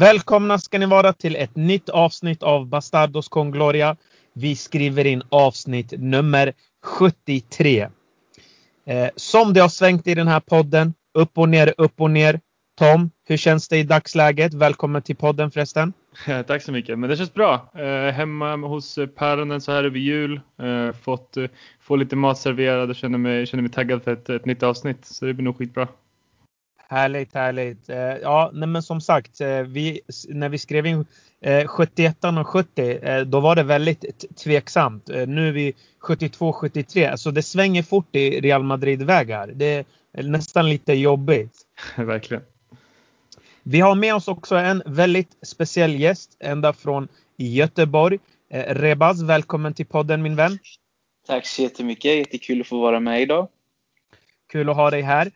Välkomna ska ni vara till ett nytt avsnitt av Bastardos con Gloria. Vi skriver in avsnitt nummer 73. Eh, som det har svängt i den här podden, upp och ner, upp och ner. Tom, hur känns det i dagsläget? Välkommen till podden förresten. Tack så mycket. Men det känns bra. Eh, hemma hos eh, päronen så här över jul. Eh, fått eh, få lite mat serverad och känner mig, känner mig taggad för ett, ett nytt avsnitt. Så det blir nog skitbra. Härligt, härligt. Eh, ja, nej men som sagt, eh, vi, när vi skrev in 71 och 70, då var det väldigt tveksamt. Nu är vi 72, 73, så det svänger fort i Real Madrid-vägar. Det är nästan lite jobbigt. Verkligen. Vi har med oss också en väldigt speciell gäst ända från Göteborg. Rebaz, välkommen till podden min vän. Tack så jättemycket. Jättekul att få vara med idag. Kul att ha dig här.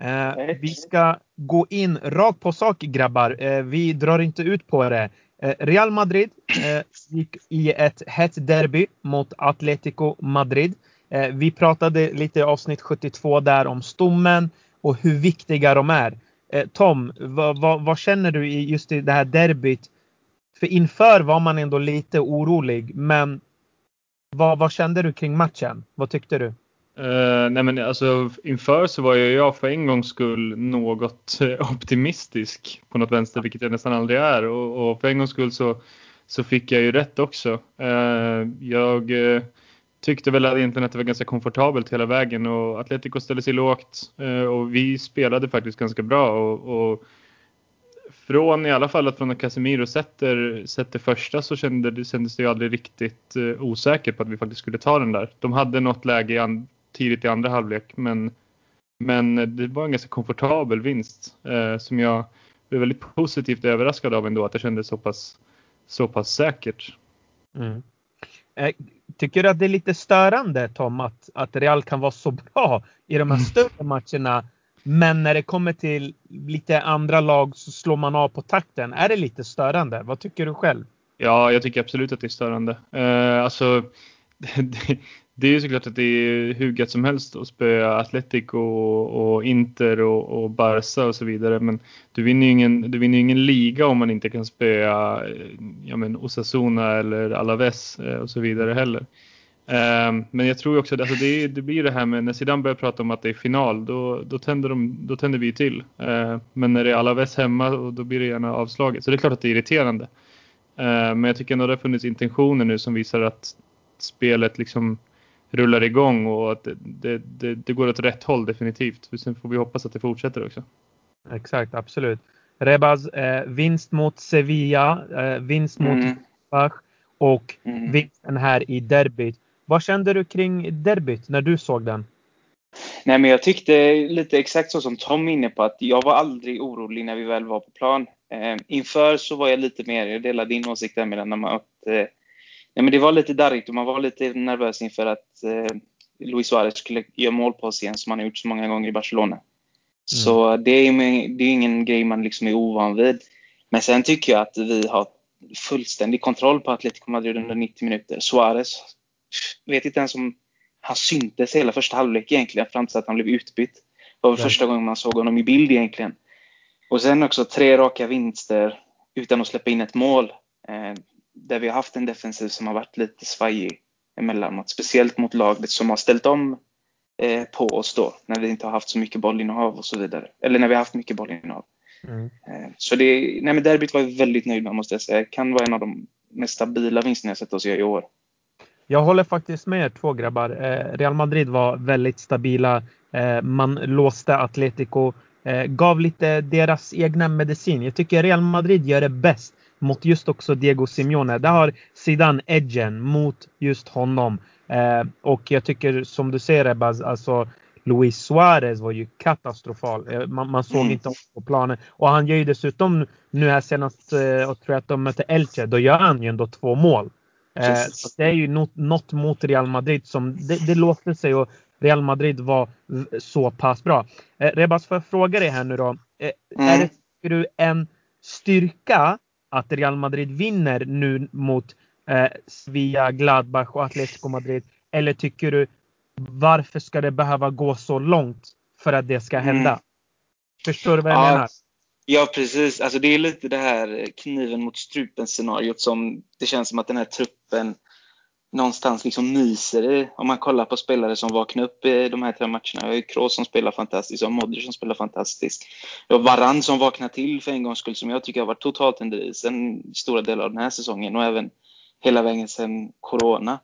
Eh, vi ska gå in rakt på sak grabbar. Eh, vi drar inte ut på det. Eh, Real Madrid eh, gick i ett hett derby mot Atletico Madrid. Eh, vi pratade lite i avsnitt 72 där om stommen och hur viktiga de är. Eh, Tom, vad, vad, vad, känner du i just i det här derbyt? För inför var man ändå lite orolig, men vad, vad kände du kring matchen? Vad tyckte du? Uh, nej men alltså inför så var ju jag för en gångs skull något eh, optimistisk på något vänster, vilket jag nästan aldrig är. Och, och för en gångs skull så, så fick jag ju rätt också. Uh, jag uh, tyckte väl egentligen att det var ganska komfortabelt hela vägen och Atletico ställde sig lågt och vi spelade faktiskt ganska bra. Och, och från i alla fall att från att Casemiro sätter, sätter första så kände, det, kändes det ju aldrig riktigt uh, osäkert på att vi faktiskt skulle ta den där. De hade något läge an, tidigt i andra halvlek men, men det var en ganska komfortabel vinst uh, som jag blev väldigt positivt överraskad av ändå att det kändes så pass, så pass säkert. Mm. Eh, tycker du att det är lite störande Tom att, att Real kan vara så bra i de här större matcherna men när det kommer till lite andra lag så slår man av på takten. Är det lite störande? Vad tycker du själv? Ja, jag tycker absolut att det är störande. Uh, alltså, det, det är ju såklart att det är hur gött som helst att spöa Atletico och, och Inter och, och, Barca och så vidare. Men du vinner ju ingen, du vinner ingen liga om man inte kan spöa eh, ja, men Osasuna eller Alaves eh, och så vidare heller. Um, men jag tror också att alltså det, det, blir det här med när Zidane börjar prata om att det är final då, då, tänder, de, då tänder vi till. Uh, men när det är Alaves hemma då blir det gärna avslaget. Så det är klart att det är irriterande. Uh, men jag tycker ändå det har funnits intentioner nu som visar att spelet liksom rullar igång och att det, det, det går åt rätt håll definitivt. Sen får vi hoppas att det fortsätter också. Exakt, absolut. Rebaz, eh, vinst mot Sevilla, eh, vinst mot mm. Bach och mm. vinsten här i derbyt. Vad kände du kring derbyt när du såg den? Nej, men jag tyckte lite exakt så som Tom inne på att jag var aldrig orolig när vi väl var på plan. Eh, inför så var jag lite mer, jag delar din åsikt där med när att eh, nej, men det var lite darrigt och man var lite nervös inför att eh, Luis Suarez skulle göra mål på oss igen som han har gjort så många gånger i Barcelona. Mm. Så det är, det är ingen grej man liksom är ovan vid. Men sen tycker jag att vi har fullständig kontroll på Atletico Madrid under 90 minuter. Suarez vet inte ens om han syntes hela första halvlek egentligen fram till att han blev utbytt. Det var första gången man såg honom i bild egentligen. Och sen också tre raka vinster utan att släppa in ett mål. Eh, där vi har haft en defensiv som har varit lite svajig emellanåt. Speciellt mot laget som har ställt om eh, på oss då. När vi inte har haft så mycket bollinnehav och så vidare. Eller när vi har haft mycket bollinnehav. Mm. Eh, så det, nej men derbyt var jag väldigt nöjd med måste jag säga. Kan vara en av de mest stabila vinsterna jag sett oss göra i år. Jag håller faktiskt med er två grabbar. Eh, Real Madrid var väldigt stabila. Eh, man låste Atletico. Gav lite deras egna medicin. Jag tycker Real Madrid gör det bäst mot just också Diego Simeone. Där har Zidane edgen mot just honom. Och jag tycker som du säger Ebbas, alltså Luis Suarez var ju katastrofal. Eh, man, man såg mm. inte honom på planen. Och han gör ju dessutom nu här senast, och eh, tror jag att de mötte Elche, då gör han ju ändå två mål. Eh, så det är ju något, något mot Real Madrid som det, det låter sig och Real Madrid var så pass bra. Eh, Rebas, får jag fråga dig här nu då. Eh, mm. Är det du en styrka att Real Madrid vinner nu mot eh, Sevilla, Gladbach och Atletico Madrid? Eller tycker du varför ska det behöva gå så långt för att det ska hända? Mm. Förstår du vad jag ja, menar? Ja, precis. Alltså det är lite det här kniven mot strupen scenariot som det känns som att den här truppen någonstans liksom myser det. Om man kollar på spelare som vaknar upp i de här tre matcherna. Vi har ju Kroos som spelar fantastiskt, och Modric som spelar fantastiskt. Jag har Varann som vaknar till för en gångs skull, som jag tycker har varit totalt under isen stora delar av den här säsongen och även hela vägen sedan Corona.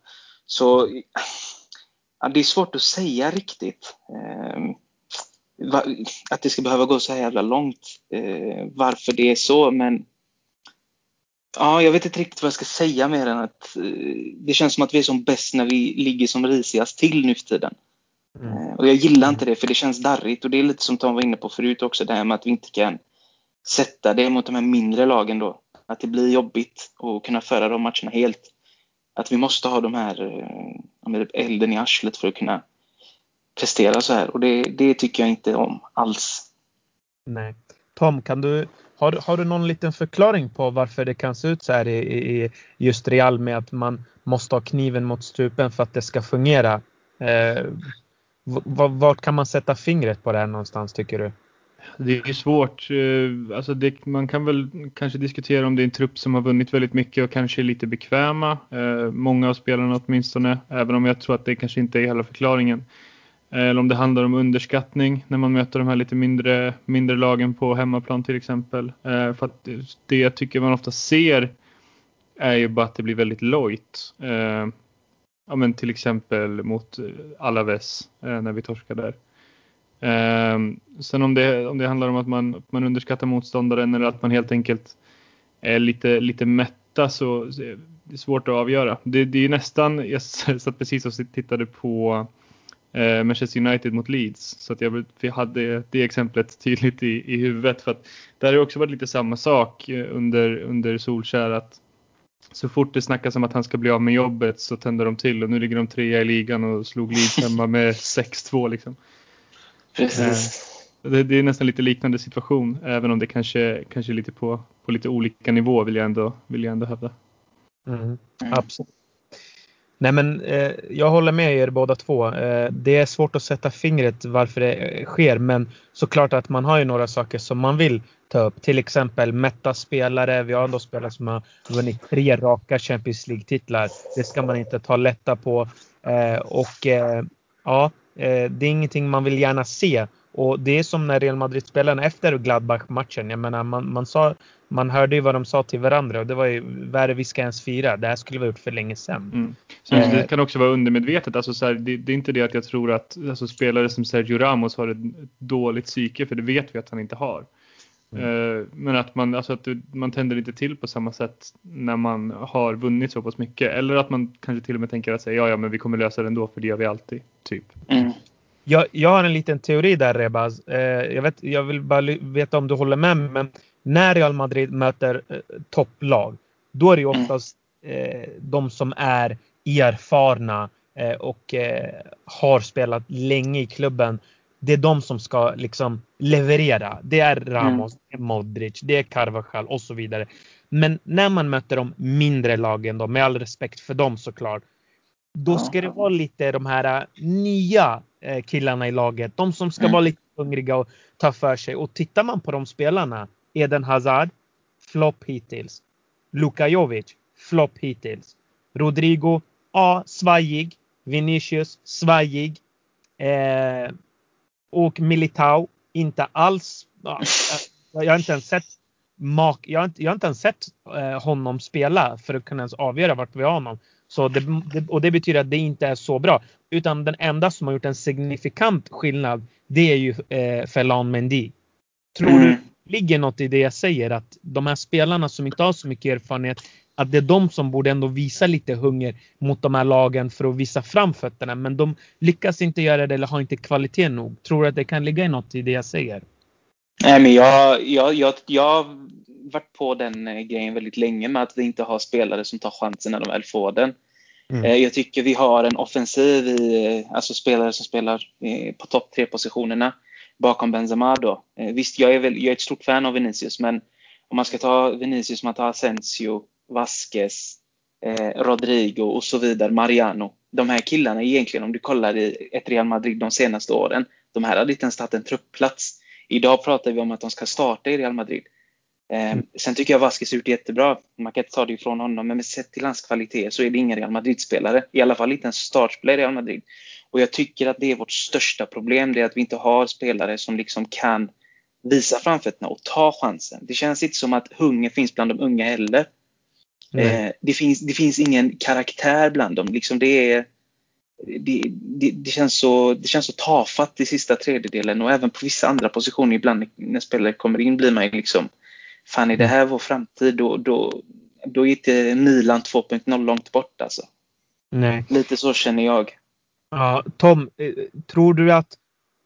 Så ja, det är svårt att säga riktigt. Eh, att det ska behöva gå så här jävla långt. Eh, varför det är så, men Ja, jag vet inte riktigt vad jag ska säga mer än att eh, det känns som att vi är som bäst när vi ligger som risigast till nu för tiden. Mm. Eh, och jag gillar inte det för det känns darrigt och det är lite som Tom var inne på förut också, det här med att vi inte kan sätta det mot de här mindre lagen då. Att det blir jobbigt att kunna föra de matcherna helt. Att vi måste ha de här eh, elden i arslet för att kunna prestera så här och det, det tycker jag inte om alls. Nej. Tom, kan du har, har du någon liten förklaring på varför det kan se ut så här i, i just Real med att man måste ha kniven mot strupen för att det ska fungera? Eh, vart kan man sätta fingret på det här någonstans tycker du? Det är svårt. Eh, alltså det, man kan väl kanske diskutera om det är en trupp som har vunnit väldigt mycket och kanske är lite bekväma. Eh, många av spelarna åtminstone, även om jag tror att det kanske inte är hela förklaringen. Eller om det handlar om underskattning när man möter de här lite mindre, mindre lagen på hemmaplan till exempel. Eh, för att det jag tycker man ofta ser är ju bara att det blir väldigt lojt. Eh, ja, men till exempel mot Alaves eh, när vi torskar där. Eh, sen om det, om det handlar om att man, man underskattar motståndaren eller att man helt enkelt är lite, lite mätta så det är svårt att avgöra. Det, det är nästan, jag satt precis och tittade på eh, Manchester United mot Leeds. Så att jag vi hade det exemplet tydligt i, i huvudet. För att där har det också varit lite samma sak eh, under, under Solskär. Att så fort det snackas om att han ska bli av med jobbet så tänder de till och nu ligger de trea i ligan och slog Leeds hemma med 6-2 liksom. Precis. Eh, det, det, är nästan lite liknande situation även om det kanske, kanske är lite på, på lite olika nivå vill jag ändå, vill jag ändå hävda. Mm. Mm. Absolut. Nej men eh, jag håller med er båda två. Eh, det är svårt att sätta fingret varför det sker men såklart att man har ju några saker som man vill ta upp. Till exempel mätta spelare. Vi har ändå spelare som har vunnit tre raka Champions League-titlar. Det ska man inte ta lätta på. Eh, och eh, ja, eh, det är ingenting man vill gärna se. Och det är som när Real Madrid-spelarna efter Gladbach-matchen. Jag menar, man, man, sa, man hörde ju vad de sa till varandra och det var ju vad är det vi ska ens fira? Det här skulle vi ha gjort för länge sedan. Mm. Så eh. det kan också vara undermedvetet. Alltså så här, det, det, är inte det att jag tror att alltså, spelare som Sergio Ramos har ett dåligt psyke, för det vet vi att han inte har. Mm. Eh, men att man, alltså att man tänder inte till på samma sätt när man har vunnit så pass mycket. Eller att man kanske till och med tänker att säga ja, ja, men vi kommer lösa det ändå för det gör vi alltid. Typ. Mm. Jag, jag har en liten teori där Rebaz. Eh, jag, vet, jag vill bara veta om du håller med mig. Men när Real Madrid möter eh, topplag. Då är det mm. oftast eh, de som är erfarna och har spelat länge i klubben. Det är de som ska liksom leverera. Det är Ramos, mm. det är Modric, det är Carvajal och så vidare. Men när man möter de mindre lagen då, med all respekt för dem såklart. Då ska det vara lite de här nya killarna i laget. De som ska mm. vara lite hungriga och ta för sig. Och tittar man på de spelarna. Eden Hazard, flopp hittills. Luka Jovic, flopp hittills. Rodrigo, ja, svajig. Vinicius, svajig. Eh, och Militao, inte alls. Ja, jag har inte ens sett mak jag, har inte, jag har inte ens sett eh, honom spela för att kunna ens avgöra vart vi har honom. Så det, och det betyder att det inte är så bra. Utan den enda som har gjort en signifikant skillnad det är ju eh, Felan Mendy. Tror mm. du ligger något i det jag säger att de här spelarna som inte har så mycket erfarenhet att det är de som borde ändå visa lite hunger mot de här lagen för att visa fram fötterna. Men de lyckas inte göra det eller har inte kvalitet nog. Tror du att det kan ligga i något i det jag säger? Nej, men jag, jag, jag, jag varit på den eh, grejen väldigt länge med att vi inte har spelare som tar chansen när de väl får den. Mm. Eh, jag tycker vi har en offensiv i, eh, alltså spelare som spelar på topp tre positionerna bakom Benzema då. Visst, jag är, väl, jag är ett stort fan av Vinicius, men om man ska ta Vinicius, man tar Asensio, Vasquez, eh, Rodrigo och så vidare, Mariano. De här killarna egentligen, om du kollar i ett Real Madrid de senaste åren, de här hade inte ens tagit en truppplats Idag pratar vi om att de ska starta i Real Madrid. Mm. Sen tycker jag Vasquez gjort jättebra. Man kan inte ta det ifrån honom, men sett till hans kvalitet så är det ingen Real Madrid-spelare. I alla fall inte en startspelare i Real Madrid. Och jag tycker att det är vårt största problem, det är att vi inte har spelare som liksom kan visa framfötterna och ta chansen. Det känns inte som att hunger finns bland de unga heller. Eh, det, finns, det finns ingen karaktär bland dem. Liksom det, är, det, det, det, känns så, det känns så tafatt i sista tredjedelen och även på vissa andra positioner ibland när spelare kommer in blir man liksom Fan, är det här vår framtid? Då, då, då är inte Milan 2.0 långt bort alltså. Nej. Lite så känner jag. Ja, Tom, eh, tror du att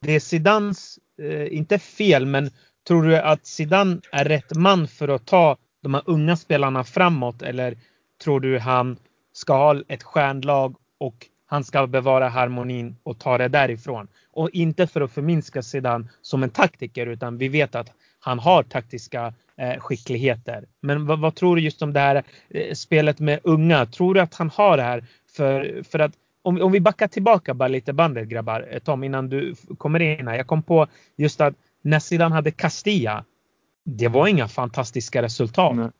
det är Zidans, eh, inte fel, men tror du att Zidane är rätt man för att ta de här unga spelarna framåt eller tror du han ska ha ett stjärnlag och han ska bevara harmonin och ta det därifrån? Och inte för att förminska Zidane som en taktiker utan vi vet att han har taktiska skickligheter. Men vad, vad, tror du just om det här eh, spelet med unga? Tror du att han har det här? För, för att om, om vi backar tillbaka bara lite bandet grabbar, eh, Tom, innan du kommer in här. Jag kom på just att när Zidane hade Castilla, det var inga fantastiska resultat. Mm.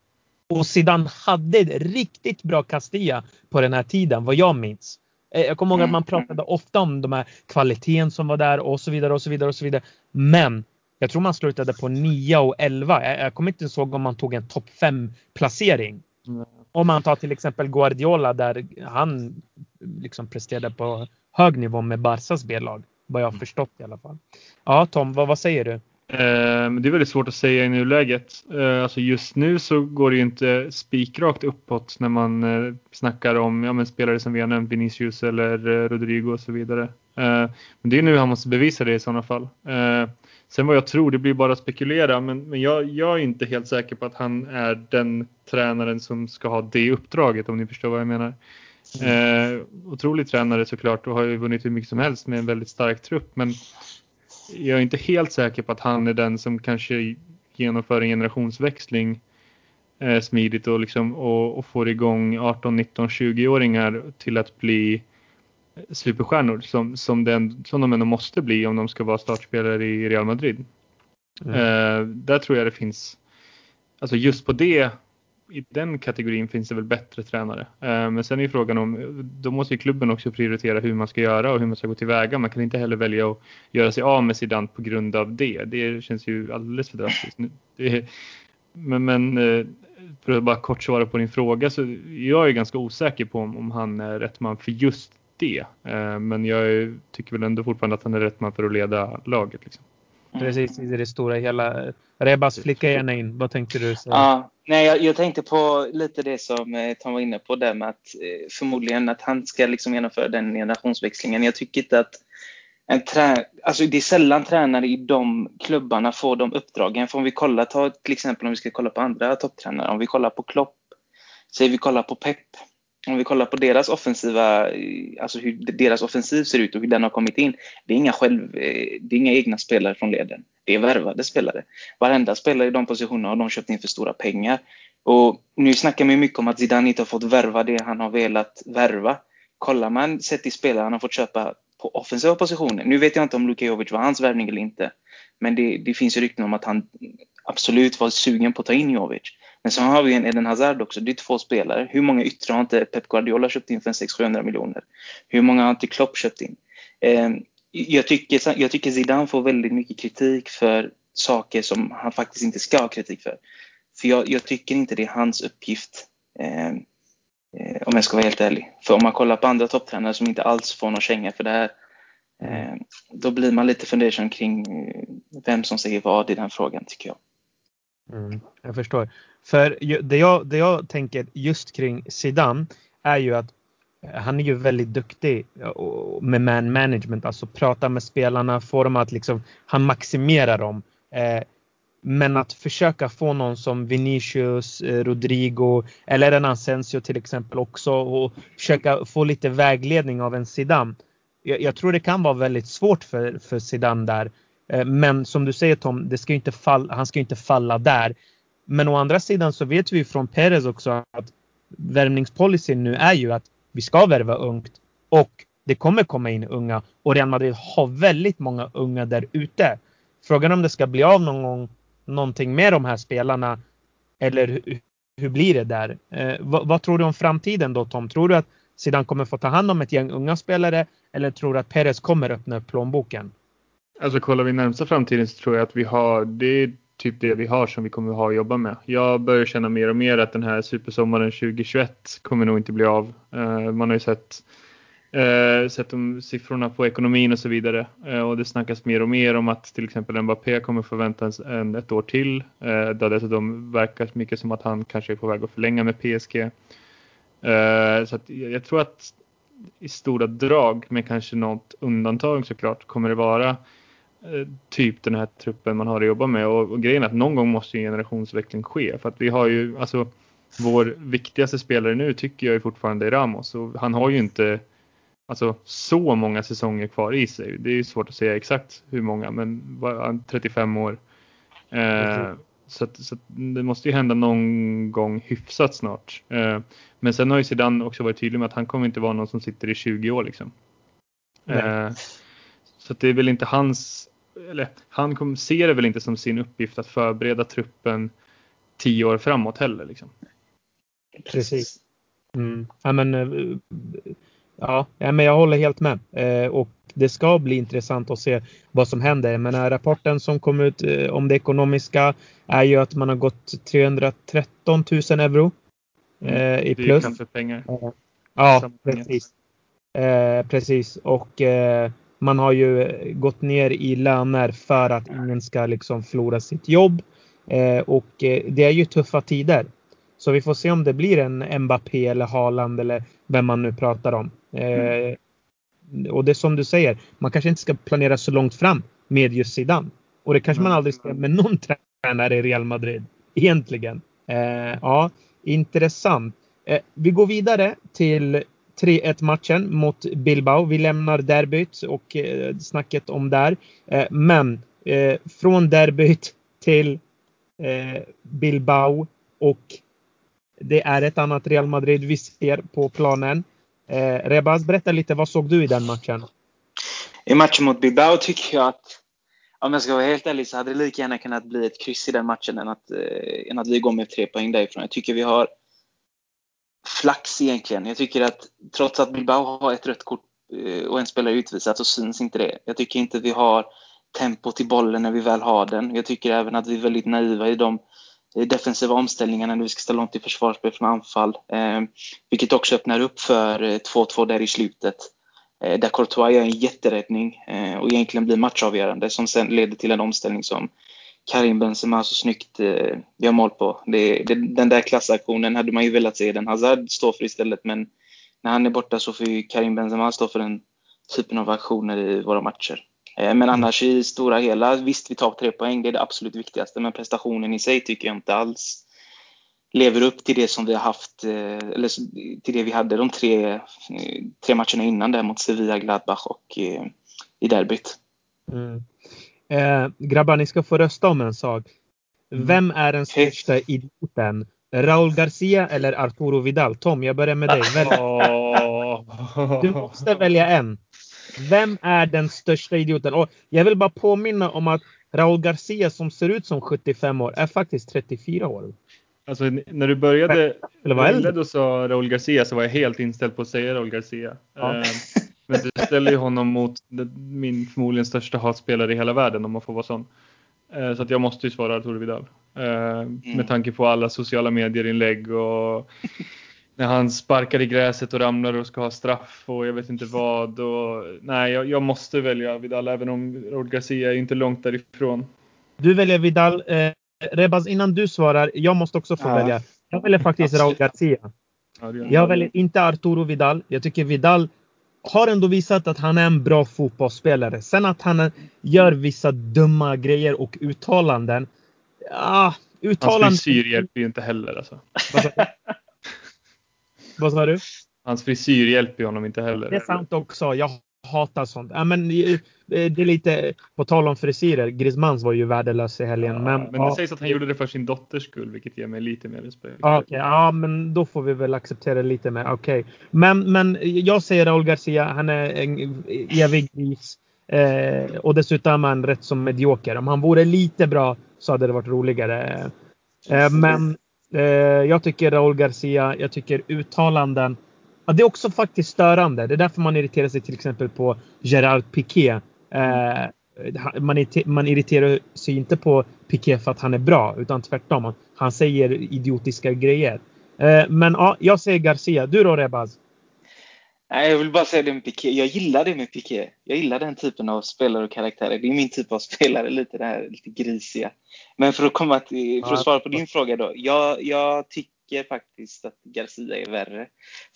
Och Zidane hade riktigt bra Castilla på den här tiden, vad jag minns. Eh, jag kommer ihåg att man mm. pratade ofta om de här kvaliteten som var där och så vidare och så vidare och så vidare. Men jag tror man slutade på 9 och 11. Jag, jag kommer inte ihåg om man tog en topp 5 placering. Mm. Om man tar till exempel Guardiola där han liksom presterade på hög nivå med Barsas B-lag. Vad jag har mm. förstått i alla fall. Ja Tom, vad, vad säger du? Eh, det är väldigt svårt att säga i nuläget. Eh, alltså just nu så går det ju inte spikrakt uppåt när man eh, snackar om ja, men spelare som vi har nämnt, Vinicius eller Rodrigo och så vidare. Men det är nu han måste bevisa det i sådana fall. Sen vad jag tror, det blir bara att spekulera, men, men jag, jag, är inte helt säker på att han är den tränaren som ska ha det uppdraget om ni förstår vad jag menar. Eh, otrolig tränare såklart och har ju vunnit hur mycket som helst med en väldigt stark trupp, men jag är inte helt säker på att han är den som kanske genomför en generationsväxling eh, smidigt och, liksom, och, och får igång 18, 19, 20-åringar till att bli superstjärnor som, som, den, som de ändå måste bli om de ska vara startspelare i Real Madrid. Mm. Uh, där tror jag det finns, alltså just på det, i den kategorin finns det väl bättre tränare. Uh, men sen är frågan om, då måste ju klubben också prioritera hur man ska göra och hur man ska gå tillväga. Man kan inte heller välja att göra sig av med Zidane på grund av det. Det känns ju alldeles för drastiskt. Det, men, men uh, för att bara kort svara på din fråga så jag är ganska osäker på om, om han är rätt man för just det. Eh, men jag tycker väl ändå fortfarande att han är rätt man för att leda laget. Liksom. Mm. Precis, i det stora hela. Rebas, flicka gärna in. Vad tänkte du? Säga? Ja, nej, jag, jag, tänkte på lite det som eh, Tom var inne på där med att eh, förmodligen att han ska liksom genomföra den generationsväxlingen. Jag tycker inte att en trä, alltså det är sällan tränare i de klubbarna får de uppdragen. För om vi kollar, ta till exempel om vi ska kolla på andra topptränare, om vi kollar på Klopp, säger vi kollar på Pep, om vi kollar på deras offensiva, eh, alltså hur deras offensiv ser ut och hur den har kommit in. Det är inga, själv, eh, det är inga egna spelare från leden. Det är värvade spelare. Varenda spelare i de positionerna har de köpt in för stora pengar. Och nu snackar man mycket om att Zidane inte har fått värva det han har velat värva. Kollar man sett till spelare han har fått köpa på offensiva positioner. Nu vet jag inte om Luka Jovic var hans värvning eller inte. Men det, det finns ju rykten om att han absolut var sugen på att ta in Jovic. Men så har vi en Eden Hazard också. Det är två spelare. Hur många yttre har inte Pep Guardiola köpt in för 600-700 miljoner? Hur många har inte Klopp köpt in? Ehm, jag, tycker, jag tycker Zidane får väldigt mycket kritik för saker som han faktiskt inte ska ha kritik för. För jag, jag tycker inte det är hans uppgift. Ehm, eh, om jag ska vara helt ärlig. För om man kollar på andra topptränare som inte alls får någon känga för det här. Eh, då blir man lite fundersam kring eh, vem som säger vad i den frågan tycker jag. Mm, jag förstår. För det jag, det jag tänker just kring Zidane är ju att eh, han är ju väldigt duktig eh, med man management, alltså prata med spelarna, få dem att liksom, han maximerar dem. Eh, men att försöka få någon som Vinicius, Rodrigo eller en Asensio till exempel också och försöka få lite vägledning av en Zidane. Jag, jag tror det kan vara väldigt svårt för, för Zidane där. Eh, men som du säger Tom, det ska inte falla, han ska inte falla där. Men å andra sidan så vet vi från Perez också att värvningspolicyn nu är ju att vi ska värva ungt och det kommer komma in unga och Real Madrid har väldigt många unga där ute. Frågan om det ska bli av någon gång någonting med de här spelarna. Eller hur, hur blir det där? Eh, vad, vad, tror du om framtiden då Tom? Tror du att Zidane kommer få ta hand om ett gäng unga spelare eller tror du att Perez kommer öppna upp plånboken? Alltså kollar vi närmsta framtiden så tror jag att vi har, det är typ det vi har som vi kommer ha att jobba med. Jag börjar känna mer och mer att den här supersommaren 2021 kommer nog inte bli av. Uh, man har ju sett, uh, sett de siffrorna på ekonomin och så vidare uh, och det snackas mer och mer om att till exempel Mbappé kommer förvänta en, ett år till. Uh, har dessutom verkar mycket som att han kanske är på väg att förlänga med PSG. så att jag tror att i stora drag med kanske något undantag såklart kommer det vara typ den här truppen man har att jobba med. Och, och grejen är att någon gång måste en generationsväxling ske. För att vi har ju, alltså vår viktigaste spelare nu tycker jag är fortfarande är Ramos. Och han har ju inte alltså, så många säsonger kvar i sig. Det är svårt att säga exakt hur många, men 35 år. Eh, så, att, så att det måste ju hända någon gång hyfsat snart. Eh, men sen har ju Zidane också varit tydlig med att han kommer inte vara någon som sitter i 20 år liksom. Eh, så det är väl inte hans eller han ser det väl inte som sin uppgift att förbereda truppen tio år framåt heller. Liksom. Precis. Mm. Ja, men, eh, ja, men jag håller helt med. Eh, och det ska bli intressant att se vad som händer. Men rapporten som kom ut eh, om det ekonomiska är ju att man har gått 313 000 euro mm. i plus. Det är kaffepengar. Ja, precis. precis. Och man har ju gått ner i löner för att ingen ska liksom förlora sitt jobb. Eh, och eh, det är ju tuffa tider. Så vi får se om det blir en Mbappé eller Haaland eller vem man nu pratar om. Eh, mm. Och det är som du säger, man kanske inte ska planera så långt fram med just Zidane. Och det kanske mm. man aldrig ska med någon tränare i Real Madrid. Egentligen. Eh, ja, intressant. Eh, vi går vidare till 3-1 matchen mot Bilbao. Vi lämnar derbyt och eh, snacket om där. Eh, men eh, från derbyt till eh, Bilbao och det är ett annat Real Madrid vi ser på planen. Eh, Rebaz, berätta lite, vad såg du i den matchen? I matchen mot Bilbao tycker jag att om jag ska vara helt ärlig så hade det lika gärna kunnat bli ett kryss i den matchen än att, eh, än att vi går med tre poäng därifrån. Jag tycker vi har flax egentligen. Jag tycker att trots att Bilbao har ett rött kort eh, och en spelare utvisat så syns inte det. Jag tycker inte vi har tempo till bollen när vi väl har den. Jag tycker även att vi är väldigt naiva i de eh, defensiva omställningarna när vi ska ställa om till försvarsspel från anfall. Eh, vilket också öppnar upp för eh, 2-2 där i slutet. Eh, där Courtois gör en jätteräddning eh, och egentligen blir matchavgörande som sen leder till en omställning som Karim Benzema så snyggt eh, gör mål på. Det, det, den där klassaktionen hade man ju velat se den Hazard stå för istället men när han är borta så får ju Karim Benzema stå för den typen av aktioner i våra matcher. Eh, men annars i stora hela, visst vi tar tre poäng, det är det absolut viktigaste men prestationen i sig tycker jag inte alls lever upp till det som vi har haft, eh, eller till det vi hade de tre, eh, tre matcherna innan där mot Sevilla, Gladbach och eh, i derbyt. Mm. Eh, grabbar, ni ska få rösta om en sak. Mm. Vem är den största idioten? Raul Garcia eller Arturo Vidal? Tom, jag börjar med dig. Välj. Du måste välja en. Vem är den största idioten? Och jag vill bara påminna om att Raul Garcia som ser ut som 75 år är faktiskt 34 år. Alltså när du började, Eller äldre. och sa Raul Garcia så var jag helt inställd på att säga Raul Garcia. Ja. Men du ställer ju honom mot min förmodligen största hatspelare i hela världen om man får vara sån. Eh, så att jag måste ju svara Arturo Vidal. Eh, mm. Med tanke på alla sociala medier-inlägg och när han sparkar i gräset och ramlar och ska ha straff och jag vet inte vad. Och, nej, jag, jag måste välja Vidal även om Raul Garcia är inte långt därifrån. Du väljer Vidal. Eh, Rebaz, innan du svarar, jag måste också få ja. välja. Jag väljer faktiskt Raul Garcia. Jag väljer inte Arturo Vidal. Jag tycker Vidal har ändå visat att han är en bra fotbollsspelare. Sen att han gör vissa dumma grejer och uttalanden. Ja, uttalanden. Hans frisyr hjälper ju inte heller alltså. Vad sa du? Hans frisyr hjälper ju honom inte heller. Det är sant också. Jag hatar sånt. Ja, men eh, det är lite på tal om frisyrer. Griezmanns var ju värdelös i helgen. Ja, men, men det ja. sägs att han gjorde det för sin dotters skull, vilket ger mig lite mer respekt. Ja, okay, ja, men då får vi väl acceptera lite mer. Okej, okay. men, men jag säger Raul Garcia. Han är en evig gris. Eh, och dessutom är han rätt som medioker. Om han vore lite bra så hade det varit roligare. Eh, men eh, jag tycker Raúl Garcia, jag tycker uttalanden. Ja, det är också faktiskt störande. Det är därför man irriterar sig till exempel på Gerard Piqué. Eh, man, man irriterar sig inte på Piqué för att han är bra, utan tvärtom. Han säger idiotiska grejer. Eh, men ja, jag säger Garcia. Du då Rebaz? Nej, jag vill bara säga det med Piqué. Jag gillar det med Piqué. Jag gillar den typen av spelare och karaktärer. Det är min typ av spelare, lite det här lite grisiga. Men för att komma till, för att svara på din fråga då. Jag, jag tycker faktiskt att Garcia är värre.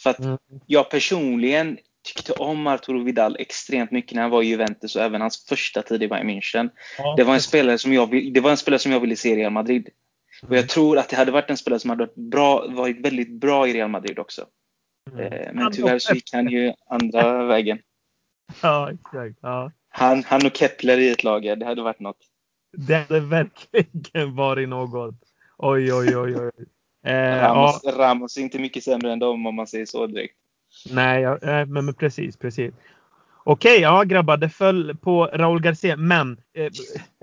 För att mm. jag personligen tyckte om Arturo Vidal extremt mycket när han var i Juventus och även hans första tid i Bayern München. Ja. Det, var en spelare som jag, det var en spelare som jag ville se i Real Madrid. Och jag mm. tror att det hade varit en spelare som hade varit, bra, varit väldigt bra i Real Madrid också. Mm. Eh, men tyvärr så gick han ju andra vägen. Ja, exakt. Ja. Han, han och Kepler i ett lag, det hade varit något. Det hade verkligen varit något. Oj, oj, oj, oj. Eh, Ramos, ja. Ramos är inte mycket sämre än dem om man säger så direkt. Nej, ja, men, men precis, precis. Okej, ja grabbar, det föll på Raúl Garcia. Men eh,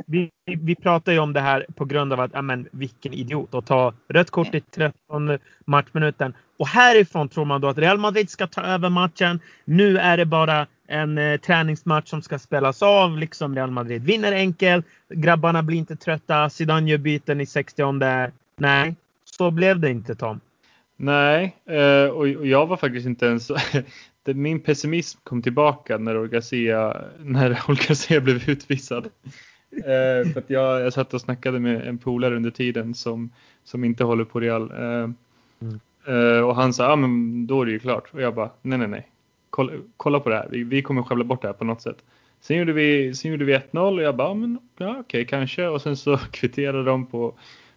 vi, vi pratar ju om det här på grund av att, ja men vilken idiot att ta rött kort i 13 matchminuten. Och härifrån tror man då att Real Madrid ska ta över matchen. Nu är det bara en eh, träningsmatch som ska spelas av, liksom Real Madrid vinner enkelt. Grabbarna blir inte trötta. Zidane gör byten i 60 Nej, så blev det inte Tom. Nej, eh, och jag var faktiskt inte ens min pessimism kom tillbaka när Orgasia, när Orgasia blev utvisad. Eh, för att jag, jag satt och snackade med en polare under tiden som, som inte håller på Real. Eh, mm. och han sa, ja ah, men då är det ju klart. Och jag bara, nej nej nej. Kolla, kolla på det här, vi, vi kommer skövla bort det här på något sätt. Sen gjorde vi, sen gjorde vi 1-0 och jag bara, men ja okej okay, kanske. Och sen så kvitterade de på,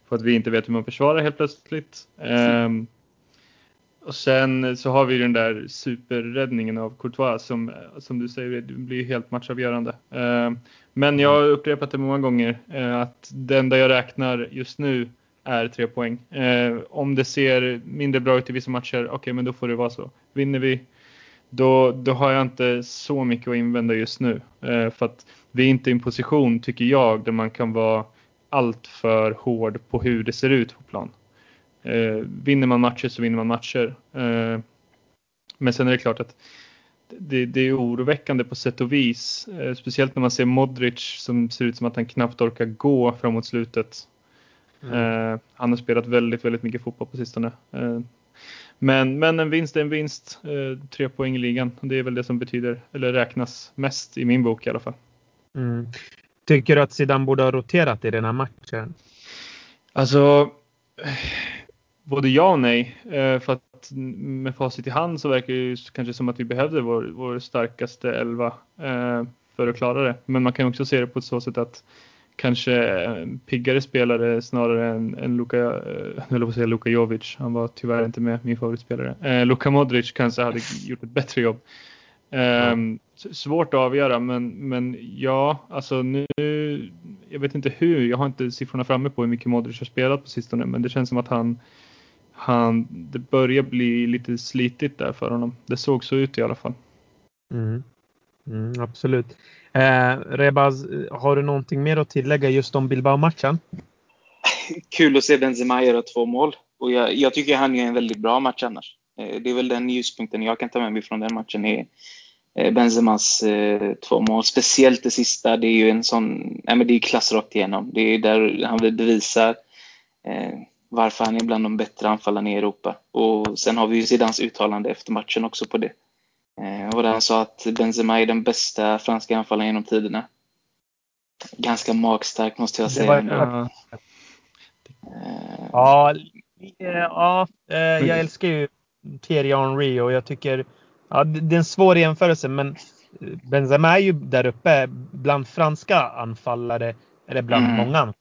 på att vi inte vet hur man försvarar helt plötsligt. Mm. Och sen så har vi den där superräddningen av Courtois som, som du säger blir helt matchavgörande. Ehm, men jag har upprepat det många gånger eh, att det enda jag räknar just nu är tre poäng. Ehm, om det ser mindre bra ut i vissa matcher, okej okay, men då får det vara så. Vinner vi, då, då har jag inte så mycket att invända just nu. För att vi är inte i en position, tycker jag, där man kan vara allt för hård på hur det ser ut på plan. Eh, vinner man matcher så vinner man matcher. Eh, men sen är det klart att det, det, är oroväckande på sätt och vis. Eh, speciellt när man ser Modric som ser ut som att han knappt orkar gå framåt slutet. Mm. Eh, han har spelat väldigt, väldigt mycket fotboll på sistone. Eh, men, men en vinst är en vinst. Eh, tre poäng i ligan. Det är väl det som betyder, eller räknas mest i min bok i alla fall. Mm. Tycker du att Zidane borde ha roterat i den här matchen? Alltså både ja och nej. Eh, för att med facit i hand så verkar det ju kanske som att vi behövde vår, vår starkaste elva eh, för att klara det. Men man kan också se det på ett så sätt att kanske piggare spelare snarare än, än Luka, eh, eller vad säga Luka Jovic. Han var tyvärr inte med, min favoritspelare. Eh, Luka Modric kanske hade gjort ett bättre jobb. Eh, svårt att avgöra men, men ja, alltså nu, jag vet inte hur, jag har inte siffrorna framme på hur mycket Modric har spelat på sistone men det känns som att han han, det börjar bli lite slitigt där för honom. Det såg så ut i alla fall. Mm. Mm, absolut. Eh, Rebaz, har du någonting mer att tillägga just om Bilbao-matchen? Kul att se Benzema göra två mål. Och jag, jag tycker han gör en väldigt bra match annars. Eh, det är väl den ljuspunkten jag kan ta med mig från den matchen. Är eh, Benzemas eh, två mål. Speciellt det sista. Det är ju en sån, nej men det är klass rakt igenom. Det är där han bevisar varför han är bland de bättre anfallarna i Europa. Och sen har vi ju Zidans uttalande efter matchen också på det. Och där han sa att Benzema är den bästa franska anfallaren genom tiderna. Ganska magstarkt måste jag säga. Ja, ja, jag älskar ju Thierry Henry och jag tycker ja, det är en svår jämförelse men Benzema är ju där uppe bland franska anfallare, eller bland mm. många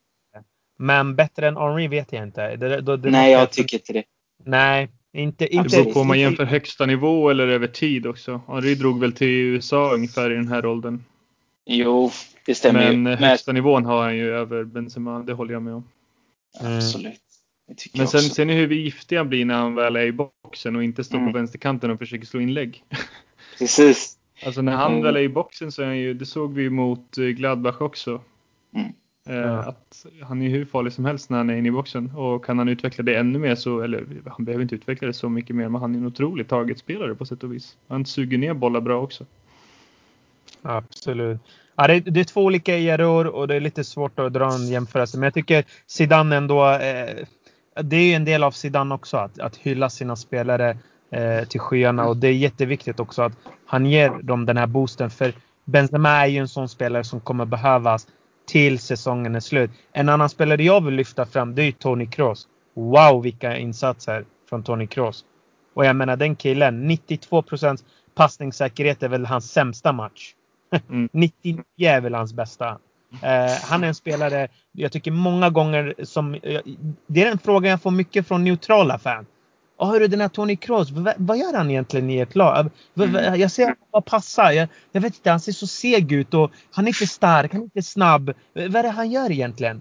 men bättre än Henry vet jag inte. Det, då, det Nej, jag tycker inte det. Nej, inte, inte. Det beror på om man jämför högsta nivå eller över tid också. Henry drog väl till USA ungefär i den här åldern. Jo, det stämmer Men ju. högsta nivån har han ju över Benzema, det håller jag med om. Absolut. Men sen, sen är hur giftig han blir när han väl är i boxen och inte står mm. på vänsterkanten och försöker slå inlägg. Precis. Alltså när han väl är i boxen så är han ju, det såg vi mot Gladbach också. Mm. Eh, att han är hur farlig som helst när han är inne i boxen och kan han utveckla det ännu mer så, eller han behöver inte utveckla det så mycket mer men han är en otrolig targetspelare på sätt och vis. Han suger ner bollar bra också. Absolut. Ja, det, det är två olika eror och det är lite svårt att dra en jämförelse men jag tycker Zidane ändå eh, det är ju en del av Zidane också att, att hylla sina spelare eh, till skyarna och det är jätteviktigt också att han ger dem den här boosten för Benzema är ju en sån spelare som kommer behövas till säsongen är slut. En annan spelare jag vill lyfta fram det är Tony Kroos. Wow vilka insatser från Tony Kroos. Och jag menar den killen, 92% passningssäkerhet är väl hans sämsta match. Mm. 99 är väl hans bästa. Eh, han är en spelare, jag tycker många gånger som... Det är en fråga jag får mycket från neutrala fan. Oh, hörru, den här Tony Kroos, vad, gör han egentligen i ett lag? Mm. Jag ser honom bara passa. Jag, jag, vet inte, han ser så seg ut och han är inte stark, han är inte snabb. Vad är det han gör egentligen?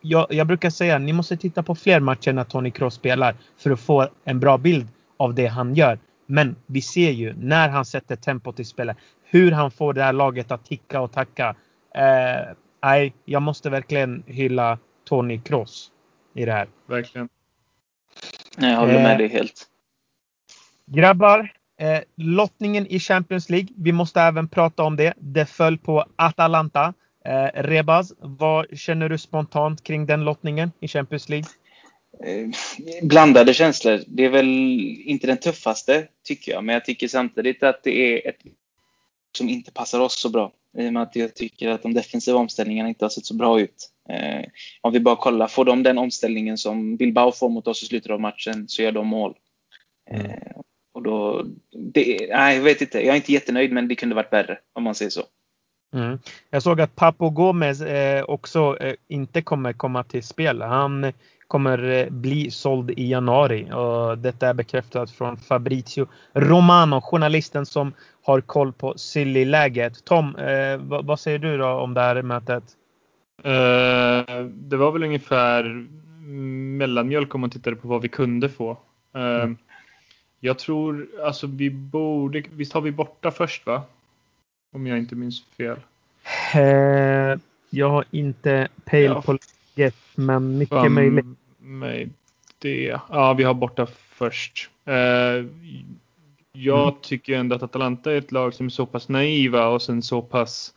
Jag, jag brukar säga, ni måste titta på fler matcher när Tony Kroos spelar för att få en bra bild av det han gör. Men vi ser ju när han sätter tempot i spelet, hur han får det här laget att ticka och tacka. Eh, nej, jag måste verkligen hylla Tony Kroos i det här. Verkligen. Jag håller med eh, dig helt. Grabbar, eh, lottningen i Champions League. Vi måste även prata om det. Det föll på Atalanta. Eh, Rebaz, vad känner du spontant kring den lottningen i Champions League? Eh, blandade känslor. Det är väl inte den tuffaste, tycker jag. Men jag tycker samtidigt att det är ett som inte passar oss så bra. I och med att jag tycker att de defensiva omställningarna inte har sett så bra ut. Eh, om vi bara kollar, får de den omställningen som Bilbao får mot oss i slutet av matchen så gör de mål. Mm. Eh, och då, det, nej, jag vet inte, jag är inte jättenöjd men det kunde varit värre om man säger så. Mm. Jag såg att Papo Gomez eh, också eh, inte kommer komma till spel. Han kommer eh, bli såld i januari och detta är bekräftat från Fabrizio Romano, journalisten som har koll på Silly-läget. Tom, eh, vad, vad, säger du om det här mötet? Uh, det var väl ungefär mellanmjölk om man tittade på vad vi kunde få. Uh, mm. Jag tror, alltså vi borde, visst har vi borta först va? Om jag inte minns fel. Uh, jag har inte pejl ja. på läget, men mycket um, möjligt. Mig det. Ja, vi har borta först. jag mm. tycker ändå att Atalanta är ett lag som är så pass naiva och sen så pass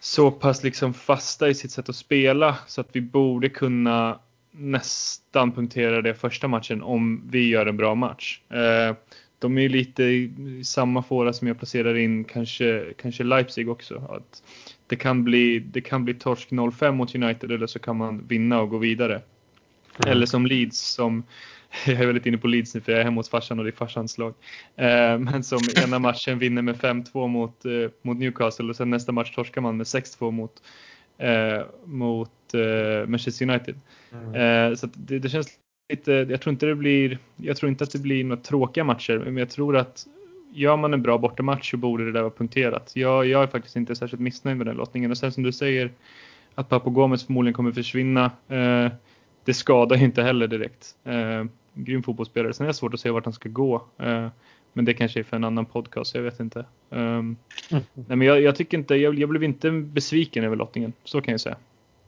så pass liksom fasta i sitt sätt att spela så att vi borde kunna nästan punktera det första matchen om vi gör en bra match. Eh, de är lite i samma fåra som jag placerar in kanske, kanske Leipzig också. Att det, kan bli, det kan bli torsk 0-5 mot United eller så kan man vinna och gå vidare. Mm. Eller som Leeds som jag är väldigt inne på Leeds nu för jag är hemma hos farsan och det är farsans lag. Eh, men som ena matchen vinner med 5-2 mot, eh, mot Newcastle och sen nästa match torskar man med 6-2 mot, eh, mot Manchester United. Mm. så det, det, känns lite, jag tror inte det blir, jag tror inte att det blir några tråkiga matcher, men jag tror att gör man en bra bortamatch så borde det där vara punkterat. Jag, jag är faktiskt inte särskilt missnöjd med den lottningen och sen som du säger att Papo Gomez förmodligen kommer försvinna. Eh, det skadar ju inte heller direkt. Eh, grym fotbollsspelare. Sen är det svårt att se vart han ska gå. Eh, men det kanske är för en annan podcast, jag vet inte. Um, mm. nej, men jag, jag, tycker inte, jag, jag blev inte besviken över lottningen. Så kan jag säga.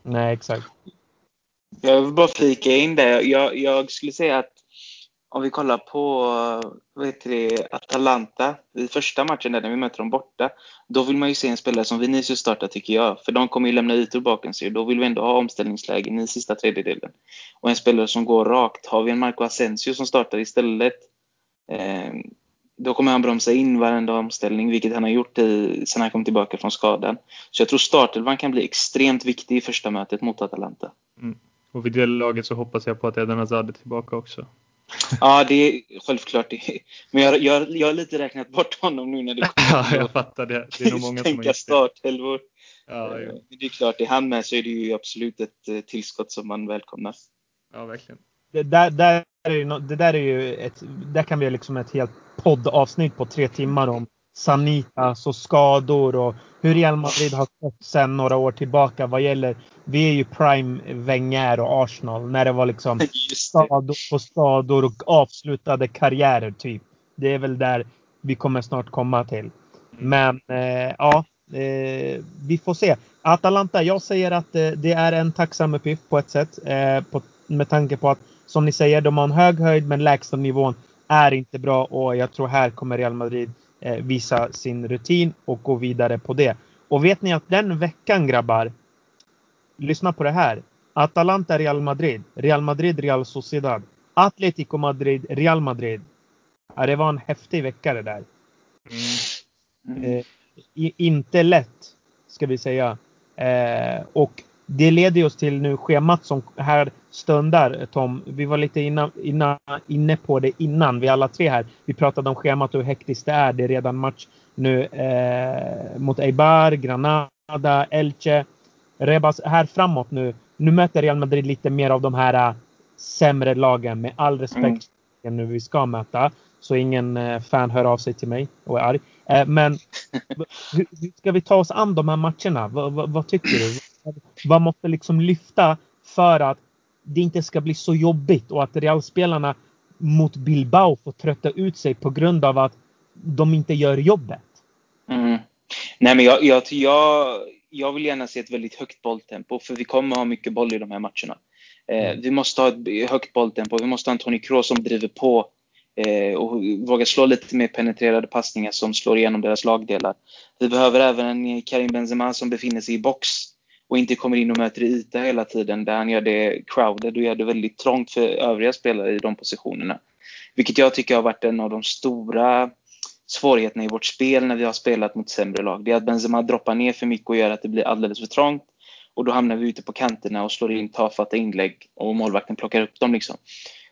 Nej, exakt. Jag vill bara flika in det. Jag, jag skulle säga att om vi kollar på vad heter det, Atalanta i första matchen där när vi möter dem borta. Då vill man ju se en spelare som Vinicius starta tycker jag. För de kommer ju lämna ytor bakom sig. och Då vill vi ändå ha omställningslägen i sista tredjedelen. Och en spelare som går rakt. Har vi en Marco Asensio som startar istället. Eh, då kommer han bromsa in varenda omställning, vilket han har gjort i, sen han kom tillbaka från skadan. Så jag tror startelvan kan bli extremt viktig i första mötet mot Atalanta. Mm. Och vid det laget så hoppas jag på att Eden Hazard är tillbaka också. Ja, det är självklart. Det. Men jag, jag, jag har lite räknat bort honom nu när det kommer. ja, jag fattar det. Det är nog många som har gjort starthelvor. Ja, ja. Det är klart, är han med så är det ju absolut ett eh, tillskott som man välkomnar. Ja, verkligen. Det där, där är ju, det där är ju ett, där kan vi liksom ett helt poddavsnitt på tre timmar om Sanitas och skador och hur Real Madrid har gått sedan några år tillbaka vad gäller vi är ju prime Wenger och Arsenal när det var liksom skador på skador och avslutade karriärer typ. Det är väl där vi kommer snart komma till. Men eh, ja, eh, vi får se. Atalanta, jag säger att eh, det är en tacksam uppgift på ett sätt. Eh, på, med tanke på att, som ni säger, de har en hög höjd men lägsta nivån är inte bra och jag tror här kommer Real Madrid eh, visa sin rutin och gå vidare på det. Och vet ni att den veckan grabbar, lyssna på det här. Atalanta Real Madrid, Real Madrid Real Sociedad, Atletico Madrid Real Madrid. Ja, det var en häftig vecka det där. Mm. Eh, inte lätt, ska vi säga. Eh, och det leder oss till nu schemat som här stundar Tom. Vi var lite inna, inna, inne på det innan, vi alla tre här. Vi pratade om schemat och hur hektiskt det är. Det är redan match nu eh, mot Eibar, Granada, Elche. Rebas här framåt nu. Nu möter Real Madrid lite mer av de här äh, sämre lagen med all respekt mm. nu vi ska möta. Så ingen äh, fan hör av sig till mig och är arg. Äh, men hur, ska vi ta oss an de här matcherna? V vad tycker du? Vad måste liksom lyfta för att det inte ska bli så jobbigt och att Realspelarna mot Bilbao får trötta ut sig på grund av att de inte gör jobbet? Mm. Nej, men jag, jag, jag, jag vill gärna se ett väldigt högt bolltempo, för vi kommer ha mycket boll i de här matcherna. Eh, mm. vi måste ha ett högt bolltempo, vi måste ha en Toni Kroos som driver på eh, och vågar slå lite mer penetrerade passningar som slår igenom deras lagdelar. Vi behöver även en Karim Benzema som befinner sig i box och inte kommer in och möter yta hela tiden där han gör det crowded och gör det väldigt trångt för övriga spelare i de positionerna. Vilket jag tycker har varit en av de stora svårigheterna i vårt spel när vi har spelat mot sämre lag. Det är att Benzema droppar ner för mycket och gör att det blir alldeles för trångt. Och då hamnar vi ute på kanterna och slår in tafatta inlägg och målvakten plockar upp dem. Liksom.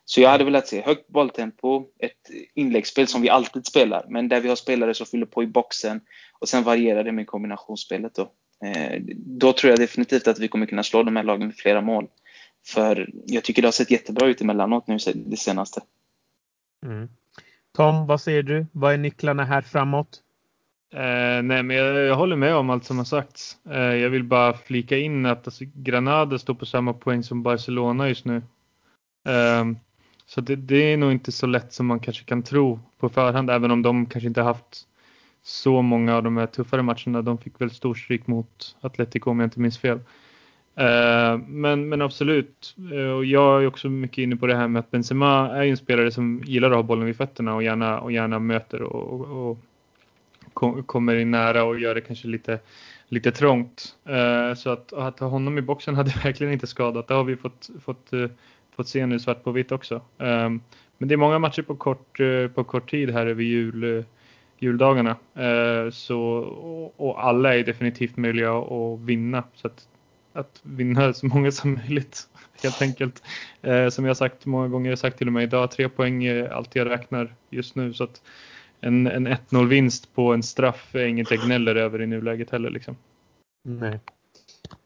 Så jag hade velat se högt bolltempo, ett inläggsspel som vi alltid spelar, men där vi har spelare som fyller på i boxen och sen varierar det med kombinationsspelet. Då. Eh, då tror jag definitivt att vi kommer kunna slå de här lagen med flera mål. För jag tycker det har sett jättebra ut emellanåt nu det senaste. Mm. Tom, vad säger du? Vad är nycklarna här framåt? Eh, nej, men jag, jag, håller med om allt som har sagts. Eh, jag vill bara flika in att alltså, Granada står på samma poäng som Barcelona just nu. Eh, så det, det, är nog inte så lätt som man kanske kan tro på förhand, även om de kanske inte haft så många av de här tuffare matcherna. De fick väl storstryk mot Atletico om jag inte minns fel. Eh, men, men absolut, eh, och jag är också mycket inne på det här med att Benzema är en spelare som gillar att ha bollen vid fötterna och gärna, och gärna möter och, och, och kommer in nära och gör det kanske lite, lite trångt. Eh, så att, att ha honom i boxen hade verkligen inte skadat. Det har vi fått, fått, fått se nu svart på vitt också. Ehm, men det är många matcher på kort, på kort tid här över jul, juldagarna. Så, och alla är definitivt möjliga att vinna. Så att att vinna så många som möjligt helt enkelt. Eh, som jag sagt många gånger, jag sagt till och med idag, tre poäng är allt jag räknar just nu. Så att en, en 1-0 vinst på en straff är inget jag gnäller över i nuläget heller. Liksom. Nej.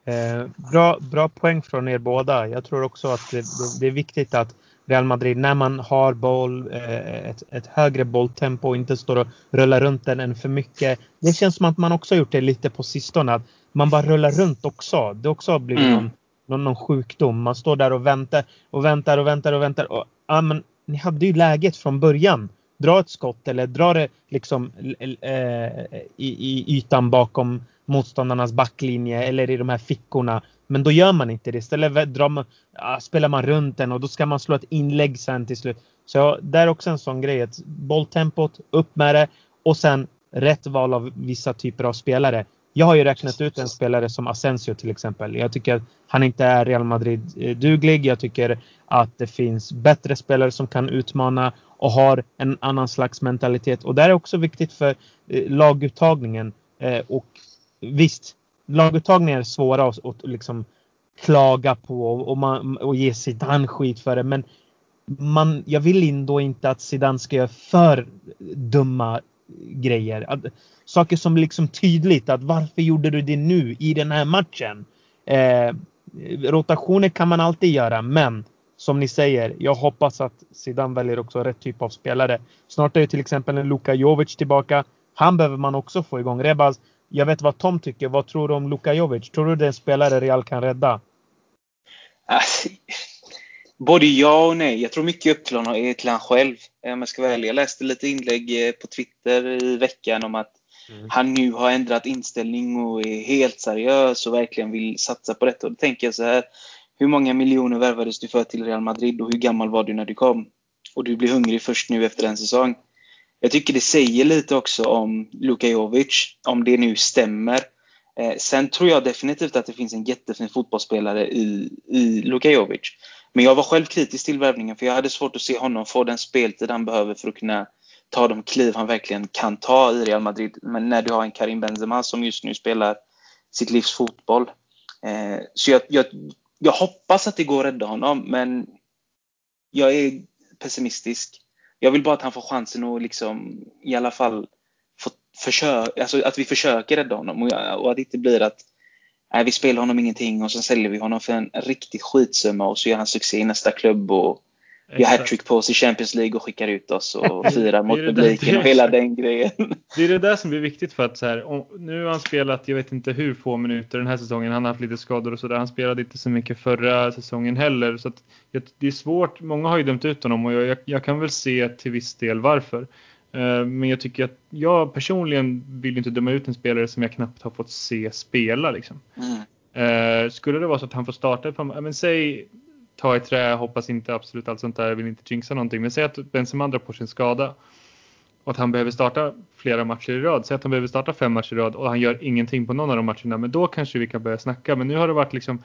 Eh, bra, bra poäng från er båda. Jag tror också att det, det är viktigt att Real Madrid när man har boll, eh, ett, ett högre bolltempo och inte står och rullar runt den än för mycket. Det känns som att man också har gjort det lite på sistone. Att man bara rullar runt också. Det också har blivit mm. någon, någon, någon, sjukdom. Man står där och väntar och väntar och väntar och väntar. Och, ja, men, ni hade ju läget från början. Dra ett skott eller dra det liksom eh, i, i ytan bakom motståndarnas backlinje eller i de här fickorna. Men då gör man inte det. Istället drar man, spelar man runt den och då ska man slå ett inlägg sen till slut. Så det är också en sån grej. Att bolltempot, upp med det och sen rätt val av vissa typer av spelare. Jag har ju räknat ut en spelare som Asensio till exempel. Jag tycker att han inte är Real Madrid-duglig. Jag tycker att det finns bättre spelare som kan utmana och har en annan slags mentalitet. Och det är också viktigt för eh, laguttagningen. Eh, och visst, laguttagningar är svåra att, att liksom klaga på och, man, och ge Zidane skit för det. Men man, jag vill ändå inte att Zidane ska göra för dumma grejer. Att, saker som liksom tydligt att varför gjorde du det nu i den här matchen? Eh, rotationer kan man alltid göra, men som ni säger, jag hoppas att Zidane väljer också rätt typ av spelare. Snart är ju till exempel en Luka Jovic tillbaka. Han behöver man också få igång. Rebaz, jag vet vad Tom tycker. Vad tror du om Luka Jovic? Tror du det är en spelare Real kan rädda? Alltså, både ja och nej. Jag tror mycket upp till honom är till han själv. Om jag ska vara ärlig. Jag läste lite inlägg eh, på Twitter i veckan om att mm. han nu har ändrat inställning och är helt seriös och verkligen vill satsa på detta. Och då tänker jag så här, hur många miljoner värvades du för till Real Madrid och hur gammal var du när du kom? Och du blir hungrig först nu efter en säsong. Jag tycker det säger lite också om Luka Jovic, om det nu stämmer. Eh, sen tror jag definitivt att det finns en jättefin fotbollsspelare i, i Luka Jovic. Men jag var själv kritisk till värvningen för jag hade svårt att se honom få den speltid han behöver för att kunna ta de kliv han verkligen kan ta i Real Madrid. Men när du har en Karim Benzema som just nu spelar sitt livs fotboll. Eh, så jag, jag, jag hoppas att det går att rädda honom men jag är pessimistisk. Jag vill bara att han får chansen att liksom i alla fall få försöka, alltså att vi försöker rädda honom och, och att det inte blir att nej, vi spelar honom ingenting och så säljer vi honom för en riktig skitsumma och så gör han succé i nästa klubb och gör hattrick på oss i Champions League och skickar ut oss och firar mot publiken och hela den grejen. Det är det där som blir viktigt för att så här, om, nu har han spelat, jag vet inte hur få minuter den här säsongen. Han har haft lite skador och sådär. Han spelade inte så mycket förra säsongen heller. Så att, det är svårt. Många har ju dömt ut honom och jag, jag kan väl se till viss del varför. Eh, men jag tycker att jag personligen vill inte döma ut en spelare som jag knappt har fått se spela. Liksom. Mm. Uh, skulle det vara så att han får starta, på, men säg ta i trä, hoppas inte absolut allt sånt där, vill inte jinxa någonting. Men säg att Benzema drar på sin skada och att han behöver starta flera matcher i rad. Säg att han behöver starta fem matcher i rad och han gör ingenting på någon av de matcherna. Men då kanske vi kan börja snacka. Men nu har det varit liksom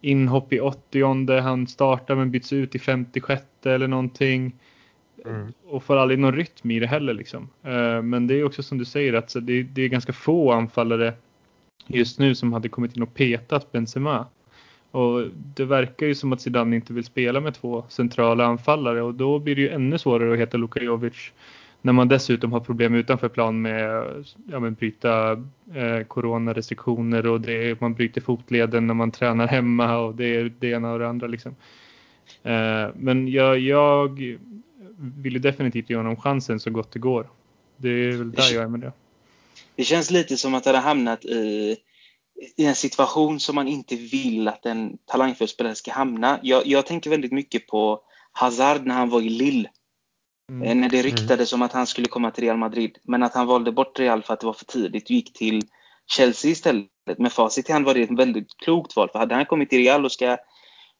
inhopp i 80 han startar men byts ut i 56 eller någonting. Mm. Och får aldrig någon rytm i det heller liksom. Eh, men det är också som du säger att det är ganska få anfallare just nu som hade kommit in och petat Benzema. Och det verkar ju som att Zidane inte vill spela med två centrala anfallare och då blir det ju ännu svårare att heta Luka Jovic när man dessutom har problem utanför plan med ja, men bryta eh, coronarestriktioner och det, man bryter fotleden när man tränar hemma och det är det ena och det andra. Liksom. Eh, men jag, jag vill definitivt ge honom chansen så gott det går. Det är väl där jag är med det. Det känns lite som att han har hamnat i i en situation som man inte vill att en talangfull spelare ska hamna. Jag, jag tänker väldigt mycket på Hazard när han var i Lille. Mm. Eh, när det mm. ryktades om att han skulle komma till Real Madrid. Men att han valde bort Real för att det var för tidigt och gick till Chelsea istället. Med facit i hand var det ett väldigt klokt val. För hade han kommit till Real och ska,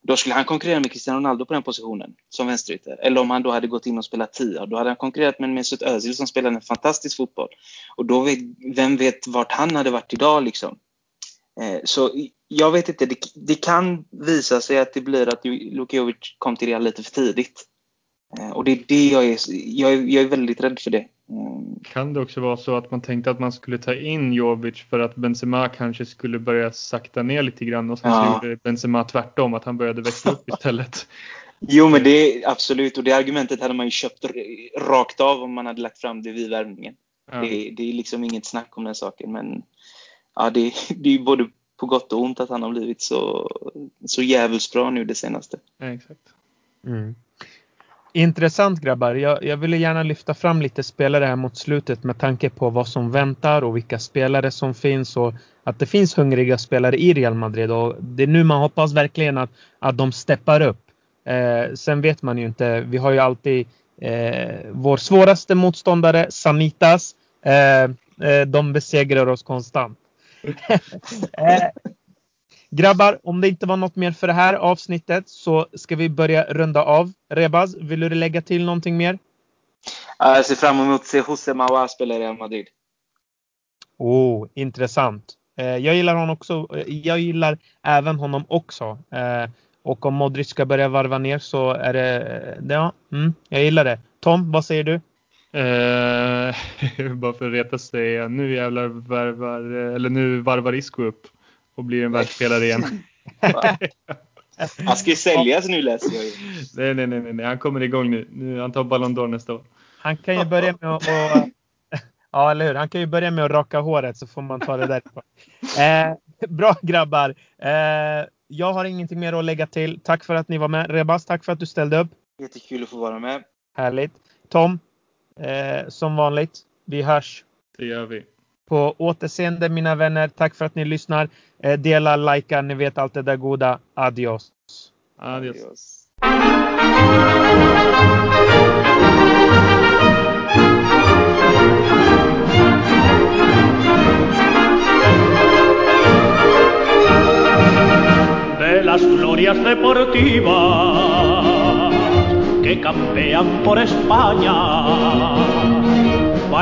då skulle han konkurrera med Cristiano Ronaldo på den positionen som vänsterytter. Eller om han då hade gått in och spelat tia. Då hade han konkurrerat med Mesut Özil som spelade en fantastisk fotboll. Och då vet, vem vet vart han hade varit idag liksom. Eh, så jag vet inte, det, det, kan visa sig att det blir att Lukovic kom till Real lite för tidigt. Eh, och det är det jag är, jag är, jag är väldigt rädd för det. Mm. Kan det också vara så att man tänkte att man skulle ta in Jovic för att Benzema kanske skulle börja sakta ner lite grann och sen ja. så gjorde Benzema tvärtom, att han började växa upp istället? jo, men det är absolut och det argumentet hade man ju köpt rakt av om man hade lagt fram det vid värmningen. Ja. Det, det, är liksom inget snack om den saken, men ja, det, det är ju både på gott och ont att han har blivit så, så jävligt bra nu det senaste. Ja, exakt. Mm. Intressant grabbar. Jag, jag ville gärna lyfta fram lite spelare här mot slutet med tanke på vad som väntar och vilka spelare som finns och att det finns hungriga spelare i Real Madrid och det är nu man hoppas verkligen att, att de steppar upp. Eh, sen vet man ju inte. Vi har ju alltid eh, vår svåraste motståndare Sanitas. Eh, eh de besegrar oss konstant. Eh, eh, grabbar, om det inte var något mer för det här avsnittet så ska vi börja runda av. Rebaz, vill du lägga till någonting mer? Jag ser fram emot att se Jose Maua spela i Real Madrid. Oh, intressant. Eh, jag gillar honom också. Jag gillar även honom också. Eh, och om Modric ska börja varva ner så är det, ja, mm, jag gillar det. Tom, vad säger du? Eh, bara för att reta sig. Nu jävlar varvar, eller nu varvar Isco upp och blir en världsspelare igen. Han ska ju säljas nu läser jag ju. Nej, nej, nej, nej, han kommer igång nu. nu han tar Ballon d'Or nästa år. Han kan ju börja med att och, Ja, eller hur? Han kan ju börja med att raka håret så får man ta det därifrån. Eh, bra grabbar. Eh, jag har ingenting mer att lägga till. Tack för att ni var med. Rebas, tack för att du ställde upp. Jättekul att få vara med. Härligt. Tom, Eh, som vanligt, vi hörs. Det gör vi. På återseende mina vänner. Tack för att ni lyssnar. Eh, dela, likea, ni vet allt det där goda. Adios. Adios. Adios. las glorias deportivas que campean por España.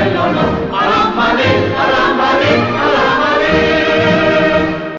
honor.